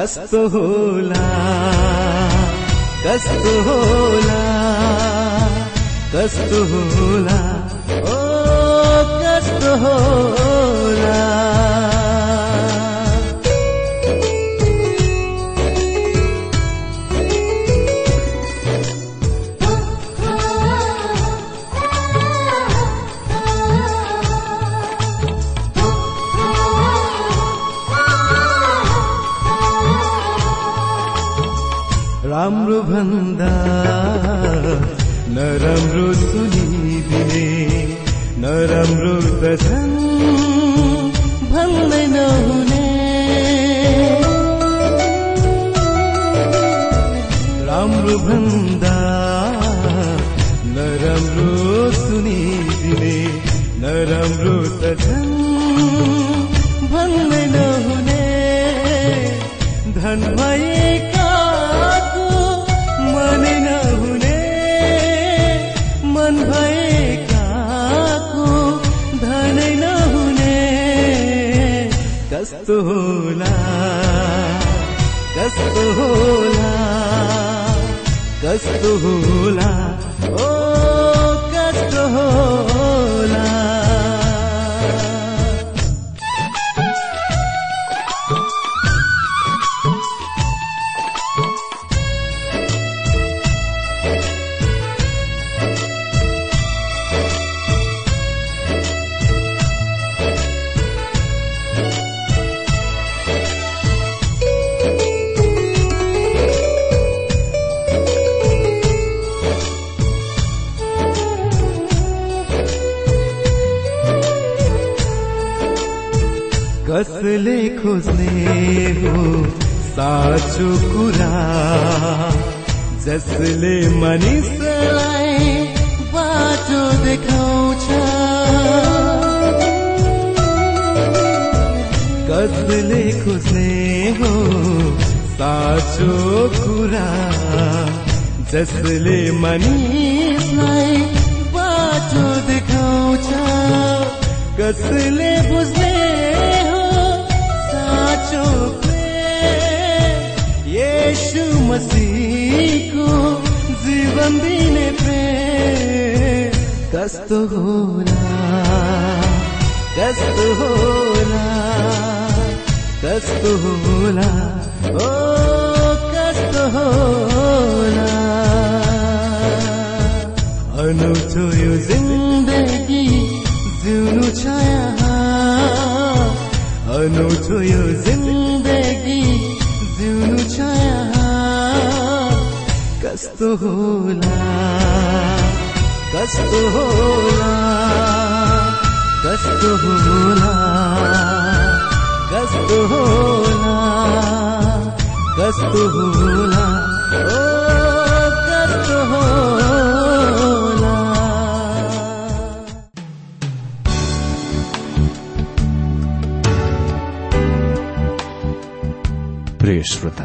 कस्तो होला? कस्तो होला? कस्तो होला? ओ कस्तो होला धन भएकाको मन नहुने मन भएकाको धन नहुने। कस्तो होला कस्तो होला कस्तो होला ओ कस्तो होला कसले खोज्ने हो साँचो कुरा। जसले मानिसलाई बाटो देखाउँछ। कसले खोज्ने हो साँचो कुरा। जसले मानिसलाई बाटो देखाउँछ। कसले बुझ्ने येशु मसीहको जीवन दिने प्रेम कस्तो होला? कस्तो होला? कस्तो होला? ओ कस्तो होला? अनौठो यो जिन्दगी जिउनु छ अनौठो यो कस्तो होला कस्तो होला कस्तो होला कस्तो होला कस्तो होला ओ कस्तो होला श्रोता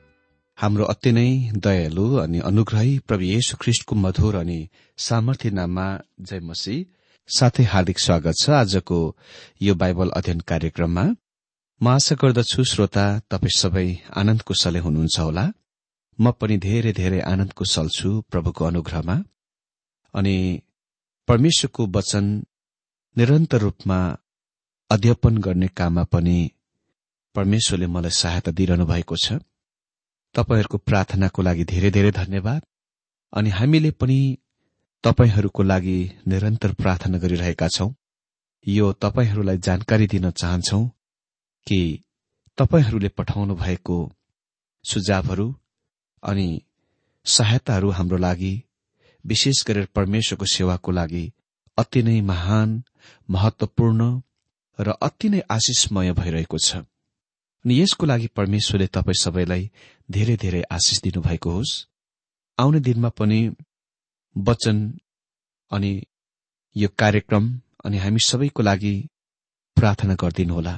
हाम्रो अति नै दयालु अनि अनुग्रही प्रभु येशु ख्रिष्टको मधुर अनि सामर्थ्य नाममा जय मसी साथै हार्दिक स्वागत छ आजको यो बाइबल अध्ययन कार्यक्रममा। म आशा गर्दछु श्रोता तपाईँ सबै आनन्द कुशलै हुनुहुन्छ होला। म पनि धेरै धेरै आनन्द कुशल छु प्रभुको अनुग्रहमा। अनि परमेश्वरको वचन निरन्तर रूपमा अध्यापन गर्ने काममा पनि परमेश्वरले मलाई सहायता दिइरहनु भएको छ। तपाईँहरूको प्रार्थनाको लागि धेरै धेरै धन्यवाद। अनि हामीले पनि तपाईँहरूको लागि निरन्तर प्रार्थना गरिरहेका छौं। यो तपाईँहरूलाई जानकारी दिन चाहन्छौ कि तपाईँहरूले पठाउनु भएको सुझावहरू अनि सहायताहरू हाम्रो लागि विशेष गरेर परमेश्वरको सेवाको लागि अति नै महान महत्वपूर्ण र अति नै आशिषमय भइरहेको छ। अनि यसको लागि परमेश्वरले तपाईँ सबैलाई धेरै धेरै आशिष दिनुभएको होस्। आउने दिनमा पनि वचन अनि यो कार्यक्रम अनि हामी सबैको लागि प्रार्थना गरिदिनुहोला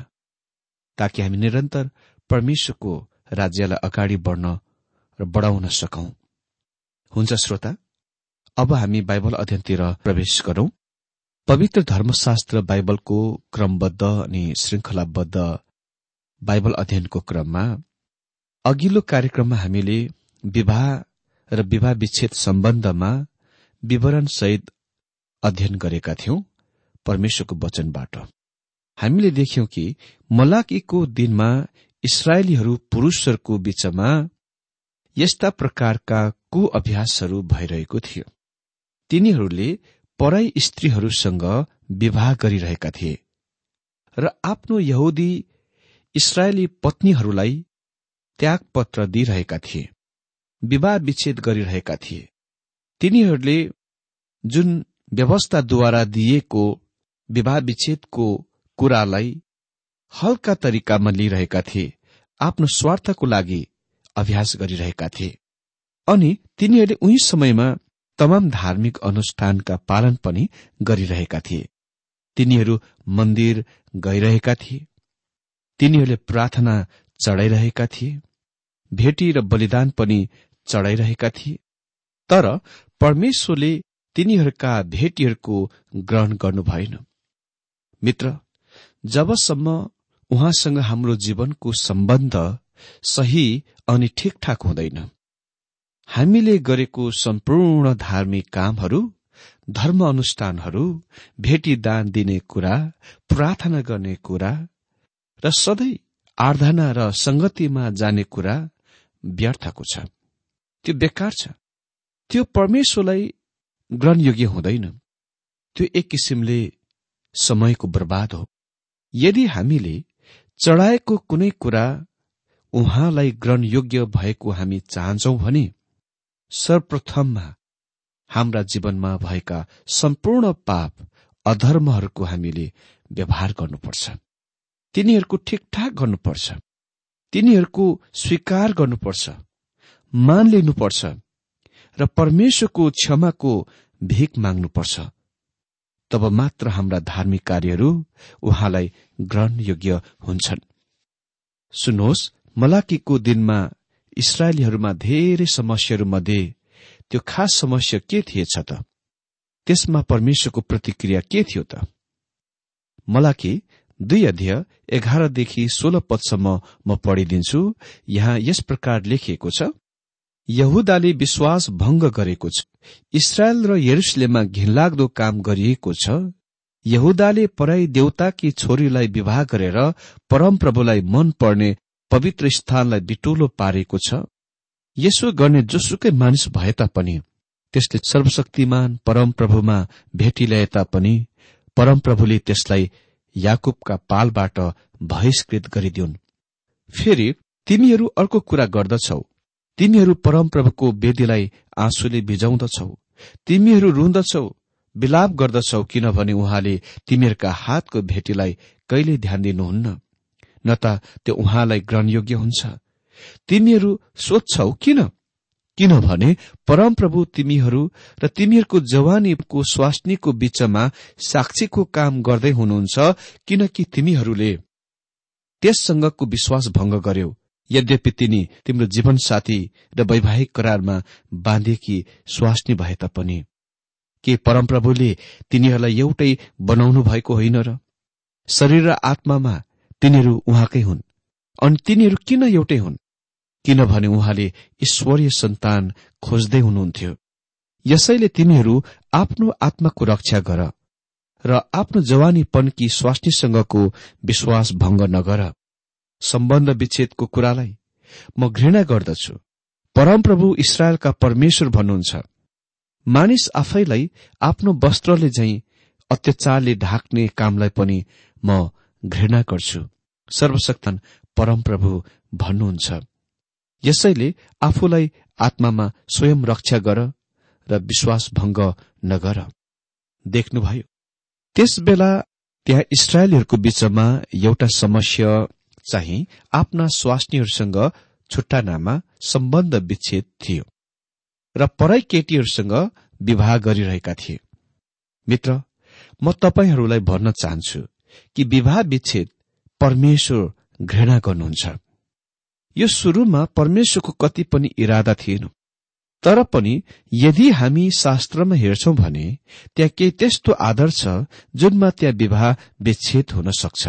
ताकि हामी निरन्तर परमेश्वरको राज्यलाई अगाडि बढ्न र बढाउन सकौं। हुन्छ श्रोता अब हामी बाइबल अध्ययनतिर प्रवेश गरौं। पवित्र धर्मशास्त्र बाइबलको क्रमबद्ध अनि श्रृंखलाबद्ध बाइबल अध्ययनको क्रममा अघिल्लो कार्यक्रममा हामीले विवाह र विवाह विच्छेद सम्बन्धमा विवरणसहित अध्ययन गरेका थियौं परमेश्वरको वचनबाट। हामीले देख्यौं कि मलाकीको दिनमा इसरायलीहरू पुरूषहरूको बीचमा यस्ता प्रकारका कु अभ्यासहरू भइरहेको थियो। तिनीहरूले पराई स्त्रीहरूसँग विवाह गरिरहेका थिए। र आफ्नो यहुदी इसरायली पत्नीहरूलाई त्यागपत्र दिइरहेका थिए विवाह विच्छेद गरिरहेका थिए। तिनीहरूले जुन व्यवस्थाद्वारा दिइएको विवाह विच्छेदको कुरालाई हल्का तरिकामा लिइरहेका थिए आफ्नो स्वार्थको लागि अभ्यास गरिरहेका थिए। अनि तिनीहरूले उही समयमा तमाम धार्मिक अनुष्ठानका पालन पनि गरिरहेका थिए। तिनीहरू मन्दिर गइरहेका थिए। तिनीहरूले प्रार्थना चढाइरहेका थिए। भेटी र बलिदान पनि चढाइरहेका थिए। तर परमेश्वरले तिनीहरूका भेटीहरूको ग्रहण गर्नु भएन। मित्र जबसम्म उहाँसँग हाम्रो जीवनको सम्बन्ध सही अनि ठिकठाक हुँदैन हामीले गरेको सम्पूर्ण धार्मिक कामहरू धर्म अनुष्ठानहरू भेटी दान दिने कुरा प्रार्थना गर्ने कुरा र सधैँ आराधना र संगतिमा जाने कुरा व्यर्थको छ। त्यो बेकार छ। त्यो परमेश्वरलाई ग्रहणयोग्य हुँदैन। त्यो एक किसिमले समयको बर्बाद हो। यदि हामीले चढाएको कुनै कुरा उहाँलाई ग्रहणयोग्य भएको हामी चाहन्छौ भने सर्वप्रथममा हाम्रा जीवनमा भएका सम्पूर्ण पाप अधर्महरूको हामीले व्यवहार गर्नुपर्छ। तिनीहरूको ठिकठाक गर्नुपर्छ। तिनीहरूको स्वीकार गर्नुपर्छ। मान लिनुपर्छ। र परमेश्वरको क्षमाको भिख माग्नुपर्छ। तब मात्र हाम्रा धार्मिक कार्यहरू उहाँलाई ग्रहणयोग्य हुन्छन्। सुन्नुहोस् मलाकीको दिनमा इसरायलीहरूमा धेरै समस्याहरूमध्ये त्यो खास समस्या के थिएछ त? त्यसमा परमेश्वरको प्रतिक्रिया के थियो त? मलाकी दुई अध्यय एघारदेखि सोह्र पदसम्म म पढिदिन्छु। यहाँ यस प्रकार लेखिएको छ। यहुदाले विश्वास भंग गरेको छ। इसरायल र यरुसलेममा घिनलाग्दो काम गरिएको छ। यहुदाले पराई देवताकी छोरीलाई विवाह गरेर परमप्रभुलाई मन पर्ने पवित्र स्थानलाई बिटोलो पारेको छ। यसो गर्ने जोसुकै मानिस भए तापनि त्यसले सर्वशक्तिमान परमप्रभुमा भेटी ल्याए तापनि परमप्रभुले त्यसलाई याकुबका पालबाट बहिष्कृत गरिदिउन्। फेरि तिमीहरू अर्को कुरा गर्दछौ। तिमीहरू परमप्रभुको वेदीलाई आँसुले भिजाउँदछौ तिमीहरू रुन्दछौ। विलाप गर्दछौ किनभने उहाँले तिमीहरूका हातको भेटीलाई कहिले ध्यान दिनुहुन्न? न त त्यो उहाँलाई ग्रहणयोग्य हुन्छ। तिमीहरू सोध्छौ किन? किनभने परमप्रभु तिमीहरू र तिमीहरूको जवानीको स्वास्नीको बीचमा साक्षीको काम गर्दै हुनुहुन्छ किनकि तिमीहरूले त्यससँगको विश्वास भंग गर्यो। यद्यपि तिनी तिम्रो जीवनसाथी र वैवाहिक करारमा बाँधेकी स्वास्नी भए तापनि। के परमप्रभुले तिनीहरूलाई एउटै बनाउनु भएको होइन र? शरीर र आत्मामा तिनीहरू उहाँकै हुन्। अनि तिनीहरू किन एउटै हुन्? किनभने उहाँले ईश्वरीय सन्तान खोज्दै हुनुहुन्थ्यो। यसैले तिमीहरू आफ्नो आत्माको रक्षा गर र आफ्नो जवानीपनकी स्वास्नीसँगको विश्वास भंग नगर। सम्बन्ध विच्छेदको कुरालाई म घृणा गर्दछु। परमप्रभु इसरायलका परमेश्वर भन्नुहुन्छ मानिस आफैलाई आफ्नो वस्त्रले झै अत्याचारले ढाक्ने कामलाई पनि म घृणा गर्छु। सर्वशक्तन परमप्रभु भन्नुहुन्छ। यसैले आफूलाई आत्मामा स्वयं रक्षा गर र विश्वास भंग नगर। देख्नुभयो त्यसबेला त्यहाँ इसरायलीहरूको बीचमा एउटा समस्या चाहिँ आफ्ना स्वास्नीहरूसँग छुट्टानामा सम्बन्ध विच्छेद थियो र पराई केटीहरूसँग विवाह गरिरहेका थिए। मित्र म तपाईँहरूलाई भन्न चाहन्छु कि विवाह विच्छेद परमेश्वर घृणा गर्नुहुन्छ। यो सुरुमा परमेश्वरको कति पनि इरादा थिएन। तर पनि यदि हामी शास्त्रमा हेर्छौं भने त्यहाँ केही त्यस्तो आधार छ जुनमा त्यहाँ विवाह विच्छेद हुन सक्छ।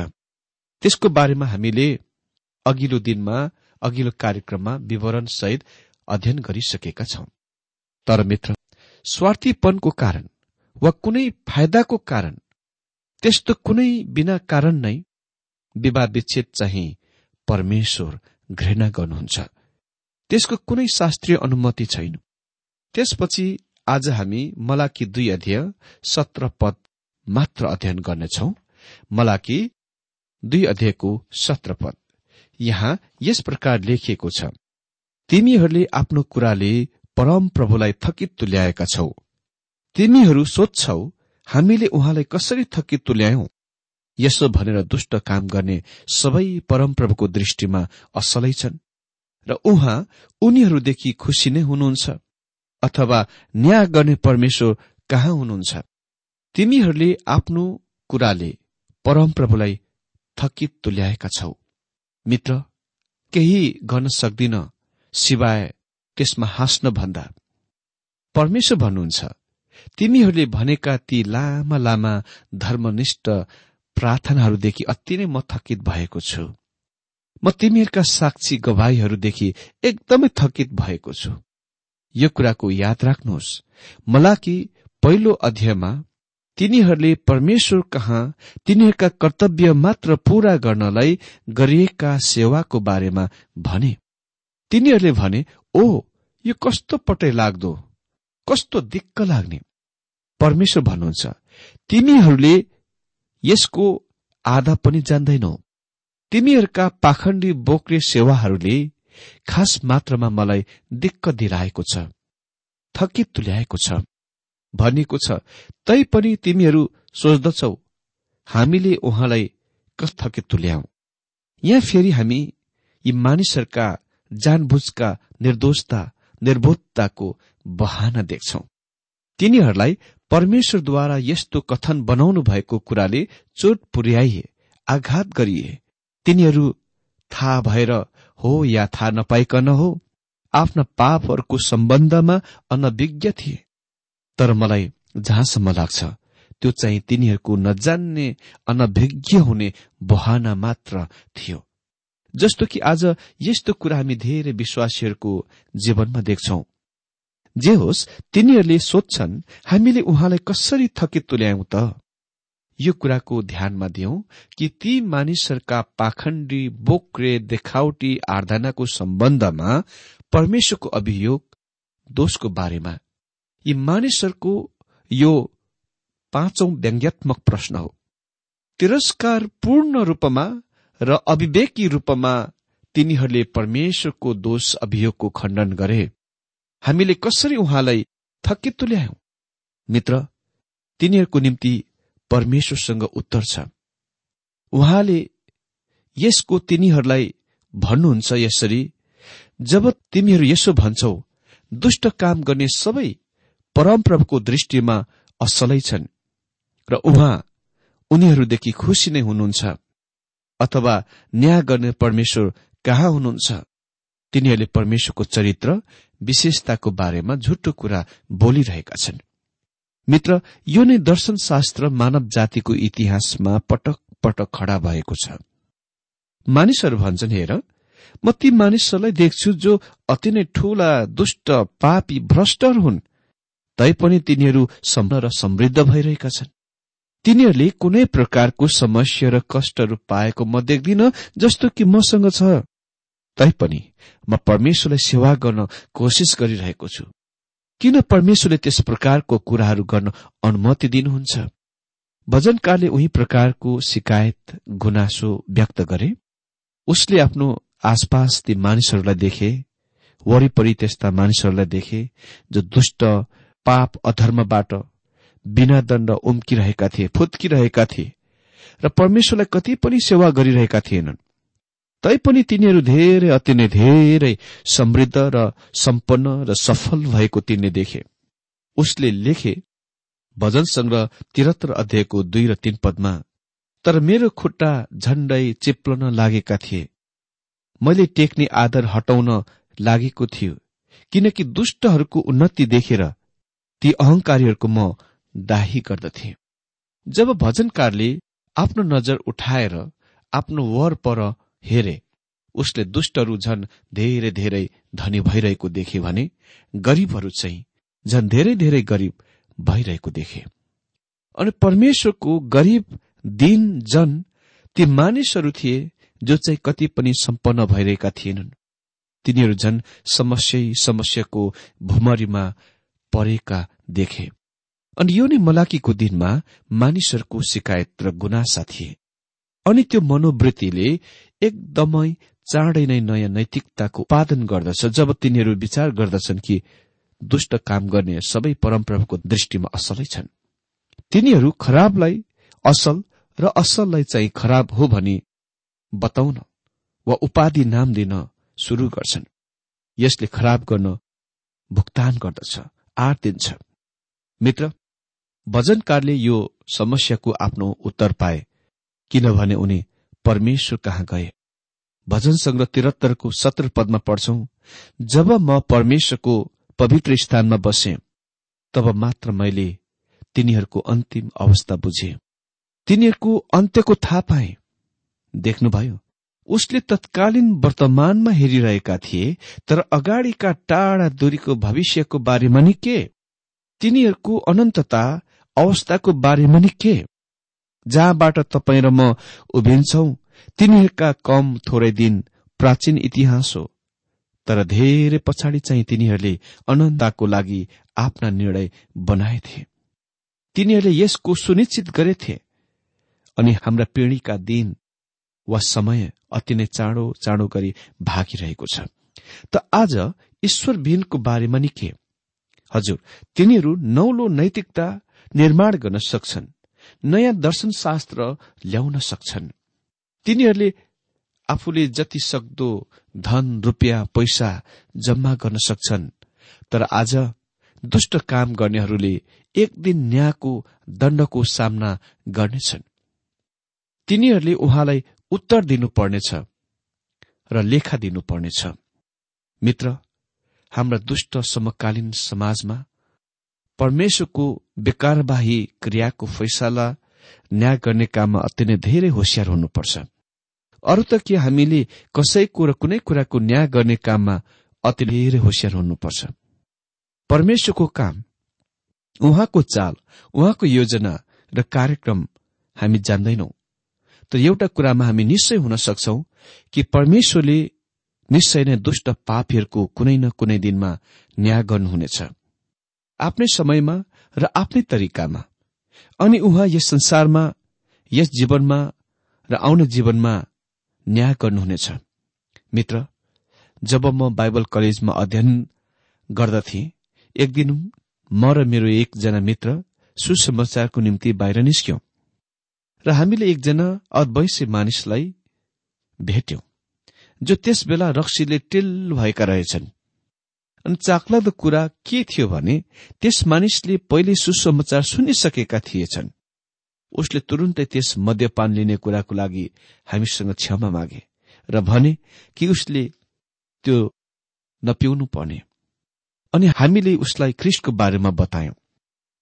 त्यसको बारेमा हामीले अघिल्लो दिनमा अघिल्लो कार्यक्रममा विवरण सहित अध्ययन गरिसकेका छौं। तर मित्र स्वार्थीपनको कारण वा कुनै फाइदाको कारण त्यस्तो कुनै बिना कारण नै विवाह विच्छेद चाहिँ परमेश्वर घृणा गर्नुहुन्छ। त्यसको कुनै शास्त्रीय अनुमति छैन। त्यसपछि आज हामी मलाकी दुई अध्यय सत्र पद मात्र अध्ययन गर्नेछौ। मलाकी दुई अध्ययको सत्र पद। यहाँ यस प्रकार लेखिएको छ तिमीहरूले आफ्नो कुराले परम प्रभुलाई थकित तुल्याएका छौ। तिमीहरू सोध्छौ हामीले उहाँलाई कसरी थकित तुल्यायौं? यसो भनेर दुष्ट काम गर्ने सबै परमप्रभुको दृष्टिमा असलै छन् र उहाँ उनीहरूदेखि खुसी नै हुनुहुन्छ अथवा न्याय गर्ने परमेश्वर कहाँ हुनुहुन्छ? तिमीहरूले आफ्नो कुराले परमप्रभुलाई थकित तुल्याएका छौ। मित्र केही गर्न सक्दिन सिवाय त्यसमा हाँस्न भन्दा। परमेश्वर भन्नुहुन्छ तिमीहरूले भनेका ती लामा लामा धर्मनिष्ठ प्रार्थनाहरूदेखि अति नै म थकित भएको छु। म तिमीहरूका साक्षी गवाईहरूदेखि एकदमै थकित भएको छु। यो कुराको याद राख्नुहोस् मलाकी पहिलो अध्यायमा तिनीहरूले परमेश्वर कहाँ तिनीहरूका कर्तव्य मात्र पूरा गर्नलाई गरिएका सेवाको बारेमा भने। तिनीहरूले भने ओ यो कस्तो पटै लाग्दो कस्तो दिक्क लाग्ने। परमेश्वर भन्नुहुन्छ तिमीहरूले यसको आधा पनि जान्दैनौ। तिमीहरूका पाखण्डी बोक्रे सेवाहरूले खास मात्रामा मलाई दिक्क दिइरहेको छ थकित तुल्याएको छ। भनिएको छ तै पनि तिमीहरू सोच्दछौ हामीले उहाँलाई कस थकित तुल्याऊ यहाँ फेरि हामी यी मानिसहरूका जानबुझका निर्दोषता निर्बोधताको बहाना देख्छौ। तिनीहरूलाई परमेश्वरद्वारा यस्तो कथन बनाउनु भएको कुराले चोट पुर्याइए आघात गरिए। तिनीहरू थाहा भएर हो या थाहा नपाइकन हो आफ्ना पापहरूको सम्बन्धमा अनभिज्ञ थिए। तर मलाई जहाँसम्म लाग्छ त्यो चाहिँ तिनीहरूको नजान्ने अनभिज्ञ हुने बहाना मात्र थियो। जस्तो कि आज यस्तो कुरा हामी धेरै विश्वासीहरूको जीवनमा देख्छौं। जे होस् तिनीहरूले सोध्छन् हामीले उहाँलाई कसरी थकित तुल्यायौं त? यो कुराको ध्यानमा दिउँ कि ती मानिसहरूका पाखण्डी बोक्रे देखावटी आराधनाको सम्बन्धमा परमेश्वरको अभियोग दोषको बारेमा। यी मानिसहरूको यो पाँचौं व्यङ्ग्यात्मक प्रश्न हो। तिरस्कार पूर्ण रूपमा र अविवेकी रूपमा तिनीहरूले परमेश्वरको दोष अभियोगको खण्डन गरे। हामीले कसरी उहाँलाई थकित तुल्यायौं मित्र तिनीहरूको निम्ति परमेश्वरसँग उत्तर छ। उहाँले यसको तिनीहरूलाई भन्नुहुन्छ यसरी जब तिमीहरू यसो भन्छौ दुष्ट काम गर्ने सबै परमप्रभुको दृष्टिमा असलै छन् र उहाँ उनीहरूदेखि खुसी नै हुनुहुन्छ अथवा न्याय गर्ने परमेश्वर कहाँ हुनुहुन्छ? तिनीहरूले परमेश्वरको चरित्र विशेषताको बारेमा झुटो कुरा बोलिरहेका छन्। मित्र यो नै दर्शनशास्त्र मानव जातिको इतिहासमा पटक पटक खड़ा भएको छ। मानिसहरू भन्छन् हेर म ती मानिसहरूलाई देख्छु जो अति नै ठूला दुष्ट पापी भ्रष्टहरू हुन्। तैपनि तिनीहरू सम्म र समृद्ध भइरहेका छन्। तिनीहरूले कुनै प्रकारको समस्या र कष्टहरू पाएको म देख्दिन जस्तो कि मसँग छ। तैपनि म परमेश्वरलाई सेवा गर्न कोसिस गरिरहेको छु। किन परमेश्वरले त्यस प्रकारको कुराहरू गर्न अनुमति दिनुहुन्छ? भजनकारले उही प्रकारको शिकायत गुनासो व्यक्त गरे। उसले आफ्नो आसपास ती मानिसहरूलाई देखे वरिपरि त्यस्ता मानिसहरूलाई देखे जो दुष्ट पाप अधर्मबाट बिना दण्ड उम्किरहेका थिए फुत्किरहेका थिए र परमेश्वरलाई कति पनि सेवा गरिरहेका थिएनन्। तैपनि तिनीहरू धेरै अति नै धेरै समृद्ध र सम्पन्न र सफल भएको तिनले देखे। उसले लेखे भजन संग्रह तिहत्तर अध्यायको दुई र तीन पदमा तर मेरो खुट्टा झण्डै चिप्लन लागेका थिए। मैले टेक्ने आदर हटाउन लागेको थियो किनकि दुष्टहरूको उन्नति देखेर ती अहंकारीहरूको म दाही गर्दथे। जब भजनकारले आफ्नो नजर उठाएर आफ्नो वरपर हेरे। उसले दुष्टहरू झन धेरै धेरै धनी भइरहेको देखे भने गरीबहरू चाहिँ झन धेरै धेरै गरीब भइरहेको देखे। अनि परमेश्वरको गरीब दिन जन ती मानिसहरू थिए जो चाहिँ कति पनि सम्पन्न भइरहेका थिएनन्। तिनीहरू झन समस्या समस्याको भुमरीमा परेका देखे। अनि यो नै मलाकीको दिनमा मानिसहरूको शिकायत र गुनासा थिए। अनि त्यो मनोवृत्तिले एकदमै चाँडै नै नयाँ नैतिकताको उत्पादन गर्दछ जब तिनीहरू विचार गर्दछन् कि दुष्ट काम गर्ने सबै परमप्रभुको दृष्टिमा असलै छन्। तिनीहरू खराबलाई असल र असललाई चाहिँ खराब हो भनी बताउन वा उपाधि नाम दिन शुरू गर्छन्। यसले खराब गर्न भुक्तान गर्दछ आर दिन्छ। मित्र भजनकारले यो समस्याको आफ्नो उत्तर पाए। किनभने उनी परमेश्वर कहाँ गए? भजन संग्रह तिरत्तरको सत्र पदमा पढ्छौ जब म परमेश्वरको पवित्र स्थानमा बसे तब मात्र मैले तिनीहरूको अन्तिम अवस्था बुझे। तिनीहरूको अन्त्यको थाहा पाए। देख्नुभयो उसले तत्कालीन वर्तमानमा हेरिरहेका थिए तर अगाडिका टाढा दूरीको भविष्यको बारेमा नि के तिनीहरूको अनन्तता अवस्थाको बारेमा नि के जहाँबाट तपाईँ र म उभिन्छौ तिनीहरूका कम थोरै दिन प्राचीन इतिहास हो। तर धेरै पछाडि चाहिँ तिनीहरूले अनन्तको लागि आफ्ना निर्णय बनाएथे तिनीहरूले यसको सुनिश्चित गरेथे अनि हाम्रा पिँढीका दिन वा समय अति नै चाँडो चाँडो गरी भागिरहेको छ। त आज ईश्वर विहीनको बारेमा नि के हजुर तिनीहरू नौलो नैतिकता निर्माण गर्न सक्छन्। नयाँ दर्शनशास्त्र ल्याउन सक्छन्। तिनीहरूले आफूले जति सक्दो धन रुपियाँ पैसा जम्मा गर्न सक्छन् तर आज दुष्ट काम गर्नेहरूले एक दिन न्यायको दण्डको सामना गर्नेछन्। तिनीहरूले उहाँलाई उत्तर दिनुपर्नेछ र लेखा दिनुपर्नेछ। मित्र हाम्रा दुष्ट समकालीन समाजमा परमेश्वरको बेकारबाही क्रियाको फैसला न्याय गर्ने काममा अति नै धेरै होसियार हुनुपर्छ। अरू त के हामीले कसैको र कुनै कुराको न्याय गर्ने काममा अति धेरै होसियार हुनुपर्छ? परमेश्वरको काम उहाँको चाल उहाँको योजना र कार्यक्रम हामी जान्दैनौ। तर एउटा कुरामा हामी निश्चय हुन सक्छौ कि परमेश्वरले निश्चय नै दुष्ट पापीहरूको कुनै न कुनै दिनमा न्याय गर्नुहुनेछ। आफ्नै समयमा र आफ्नै तरिकामा। अनि उहाँ यस संसारमा यस जीवनमा र आउने जीवनमा न्याय गर्नुहुनेछ। मित्र जब म बाइबल कलेजमा अध्ययन गर्दथे एक दिन म र मेरो एकजना मित्र सुसमाचारको निम्ति बाहिर निस्क्यौं र हामीले एकजना अद्वैश्य मानिसलाई भेट्यौं जो त्यस बेला रक्सीले टिल भएका रहेछन्। अनि चाखलादो कुरा के थियो भने त्यस मानिसले पहिले सुसमाचार सुनिसकेका थिएछन्। उसले तुरुन्तै त्यस मद्यपान लिने कुराको लागि हामीसँग क्षमा मागे र भने कि उसले त्यो नपिउनु पर्ने। अनि हामीले उसलाई ख्रिस्टको बारेमा बतायौं।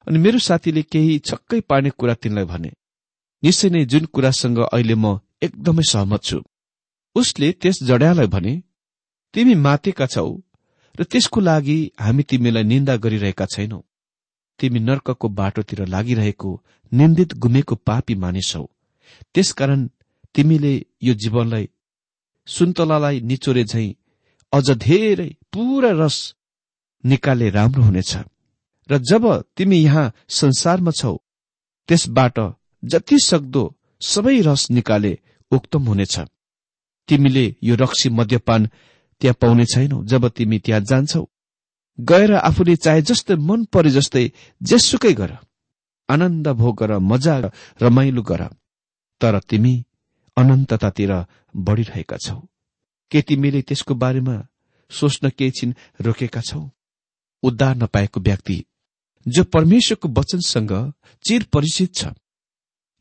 अनि मेरो साथीले केही छक्कै पार्ने कुरा तिनलाई भने निश्चय नै जुन कुरासँग अहिले म एकदमै सहमत छु। उसले त्यस जड्यालाई भने तिमी मातेका छौ र त्यसको लागि हामी तिमीलाई निन्दा गरिरहेका छैनौ। तिमी नर्कको बाटोतिर लागिरहेको निन्दित गुमेको पापी मानिसौ त्यसकारण तिमीले यो जीवनलाई सुन्तलालाई निचोरे झै अझ धेरै पूरा रस निकाले राम्रो हुनेछ। र जब तिमी यहाँ संसारमा छौ त्यसबाट जति सक्दो सबै रस निकाले उक्तम हुनेछ। तिमीले यो रक्सी मद्यपान त्यहाँ पाउने छैनौ जब तिमी त्यहाँ जान्छौ। गएर आफूले चाहे जस्तै मन परे जस्तै जेसुकै गर। आनन्द भोग गर मजा रमाइलो गर। तर तिमी अनन्ततातिर बढ़िरहेका छौ। के तिमीले त्यसको बारेमा सोच्न केही छिन रोकेका छौ? उद्धार नपाएको व्यक्ति जो परमेश्वरको वचनसँग चिर परिचित छ।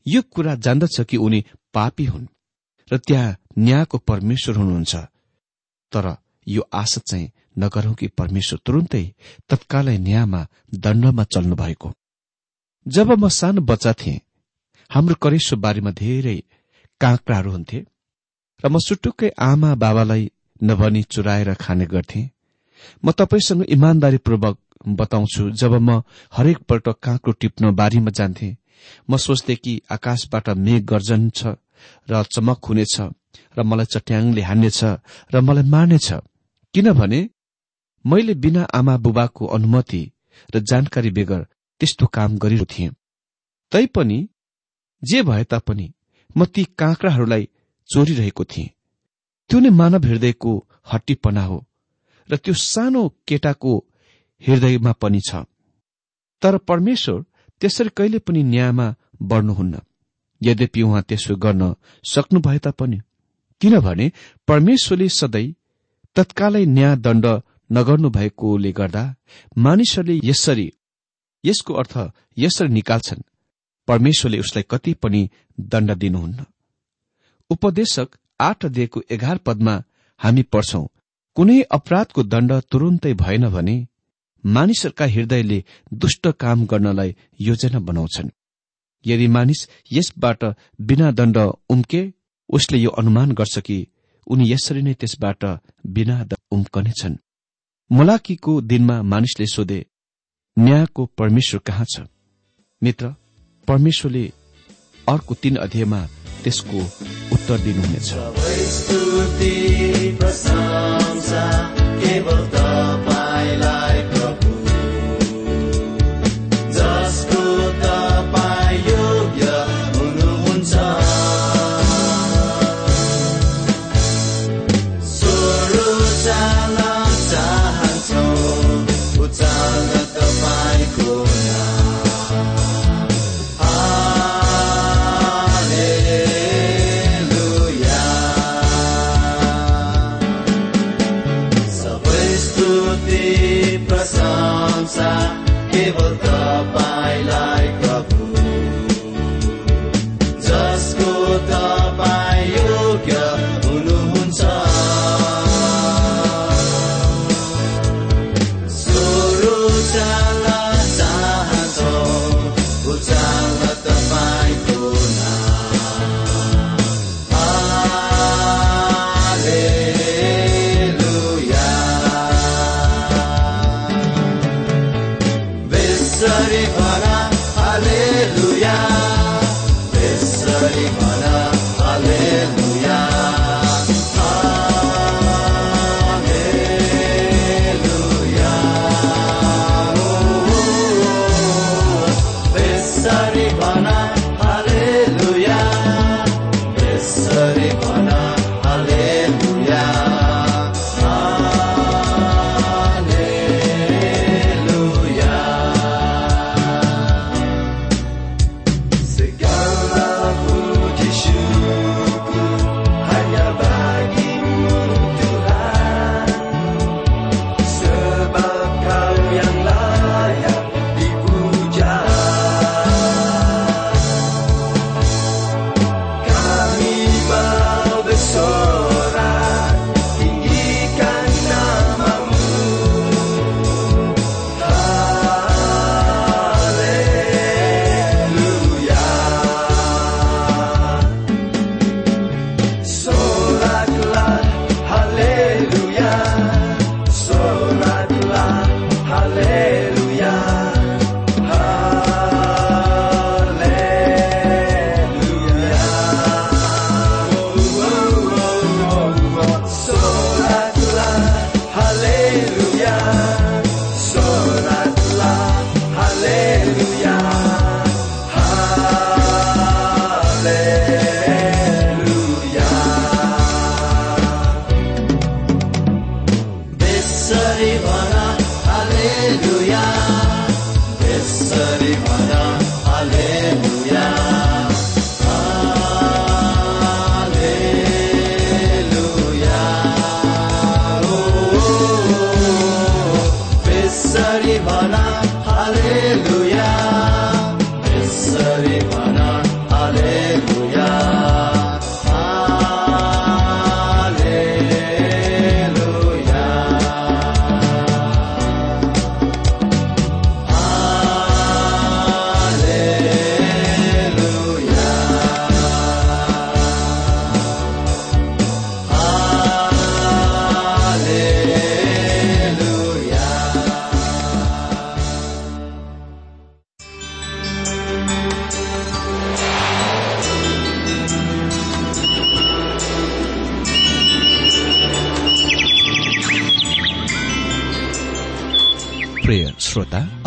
यो कुरा जान्दछ कि उनी पापी हुन् र त्यहाँ न्यायको परमेश्वर हुनुहुन्छ। तर यो आशा चाहिँ नगरौं कि परमेश्वर तुरुन्तै तत्कालै न्यायमा दण्डमा चल्नु भएको जब म सानो बच्चा थिएँ हाम्रो करेश्वर बारेमा धेरै काँक्राहरू हुन्थे र म सुटुक्कै आमा बाबालाई नभनी चुराएर खाने गर्थे। म तपाईँसँग इमान्दारीपूर्वक बताउँछु जब म हरेकपल्ट काँक्रो टिप्न बारीमा जान्थे म सोच्थे कि आकाशबाट मेघ गर्जन छ र चमक हुनेछ। र मलाई चट्याङले हान्नेछ र मलाई मार्नेछ। किनभने मैले बिना आमा बुबाको अनुमति र जानकारी बेगर त्यस्तो काम गरिरहेको थिएँ। तैपनि जे भए तापनि म ती काँक्राहरूलाई चोरिरहेको थिएँ। त्यो नै मानव हृदयको हट्टीपना हो र त्यो सानो केटाको हृदयमा पनि छ। तर परमेश्वर त्यसरी कहिले पनि न्यायमा बढ्नुहुन्न। यद्यपि उहाँ त्यसो गर्न सक्नु भए तापनि किनभने परमेश्वरले सधैँ तत्कालै न्याय दण्ड नगर्नु भएकोले गर्दा मानिसहरूले यसरी यसको अर्थ यसरी निकाल्छन्। परमेश्वरले उसलाई कति पनि दण्ड दिनुहुन्न। उपदेशक आठ दिएको एघार पदमा हामी पढ्छौं कुनै अपराधको दण्ड तुरुन्तै भएन भने मानिसहरूका हृदयले दुष्ट काम गर्नलाई योजना बनाउँछन्। यदि मानिस यसबाट बिना दण्ड उम्के उसले यो अनुमान गर्छ कि उनी यसरी नै त्यसबाट बिना उम्कनेछन्। मुलाकीको दिनमा मानिसले सोधे न्यायको परमेश्वर कहाँ छ? मित्र परमेश्वरले अर्को तीन अध्यायमा त्यसको उत्तर दिनुहुनेछ। केवल तपाईँलाई प्रभु